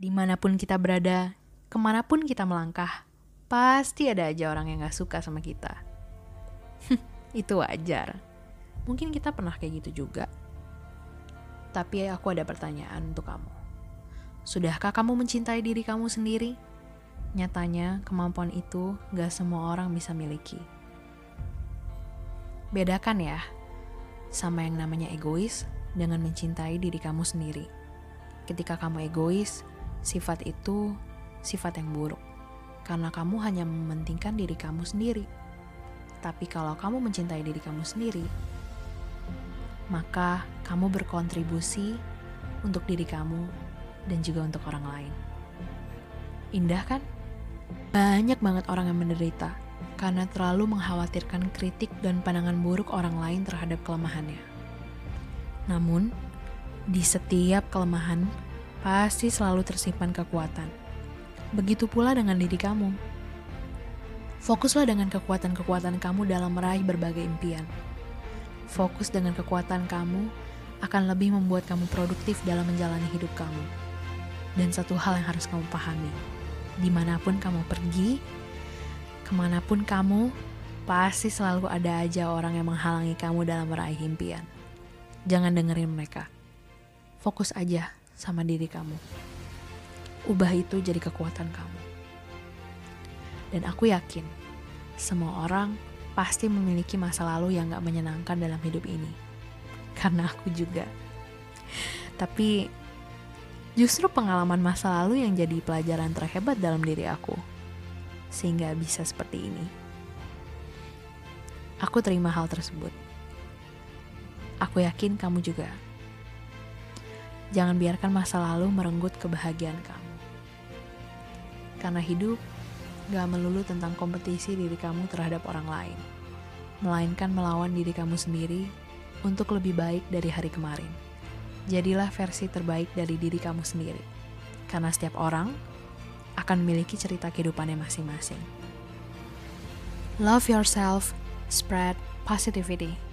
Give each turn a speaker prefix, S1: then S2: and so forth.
S1: Di mana pun kita berada, ke mana pun kita melangkah, pasti ada aja orang yang gak suka sama kita. Itu wajar. Mungkin kita pernah kayak gitu juga. Tapi aku ada pertanyaan untuk kamu. Sudahkah kamu mencintai diri kamu sendiri? Nyatanya, kemampuan itu gak semua orang bisa miliki. Bedakan ya, sama yang namanya egois dengan mencintai diri kamu sendiri. Ketika kamu egois, Sifat itu sifat yang buruk, karena kamu hanya mementingkan diri kamu sendiri. Tapi kalau kamu mencintai diri kamu sendiri, maka kamu berkontribusi untuk diri kamu dan juga untuk orang lain. Indah kan? Banyak banget orang yang menderita karena terlalu mengkhawatirkan kritik dan pandangan buruk orang lain terhadap kelemahannya. Namun, di setiap kelemahan pasti selalu tersimpan kekuatan. Begitu pula dengan diri kamu. Fokuslah dengan kekuatan-kekuatan kamu dalam meraih berbagai impian. Fokus dengan kekuatan kamu akan lebih membuat kamu produktif dalam menjalani hidup kamu. Dan satu hal yang harus kamu pahami, di mana pun kamu pergi, ke mana pun kamu, pasti selalu ada aja orang yang menghalangi kamu dalam meraih impian. Jangan dengerin mereka. Fokus aja sama diri kamu. Ubah itu jadi kekuatan kamu. Dan aku yakin, semua orang pasti memiliki masa lalu yang gak menyenangkan dalam hidup ini. Karena aku juga. Tapi justru pengalaman masa lalu yang jadi pelajaran terhebat dalam diri aku. Sehingga bisa seperti ini. Aku terima hal tersebut. Aku yakin kamu juga. Jangan biarkan masa lalu merenggut kebahagiaan kamu. Karena hidup gak melulu tentang kompetisi diri kamu terhadap orang lain, melainkan melawan diri kamu sendiri untuk lebih baik dari hari kemarin. Jadilah versi terbaik dari diri kamu sendiri, karena setiap orang akan memiliki cerita kehidupannya masing-masing. Love yourself, spread positivity.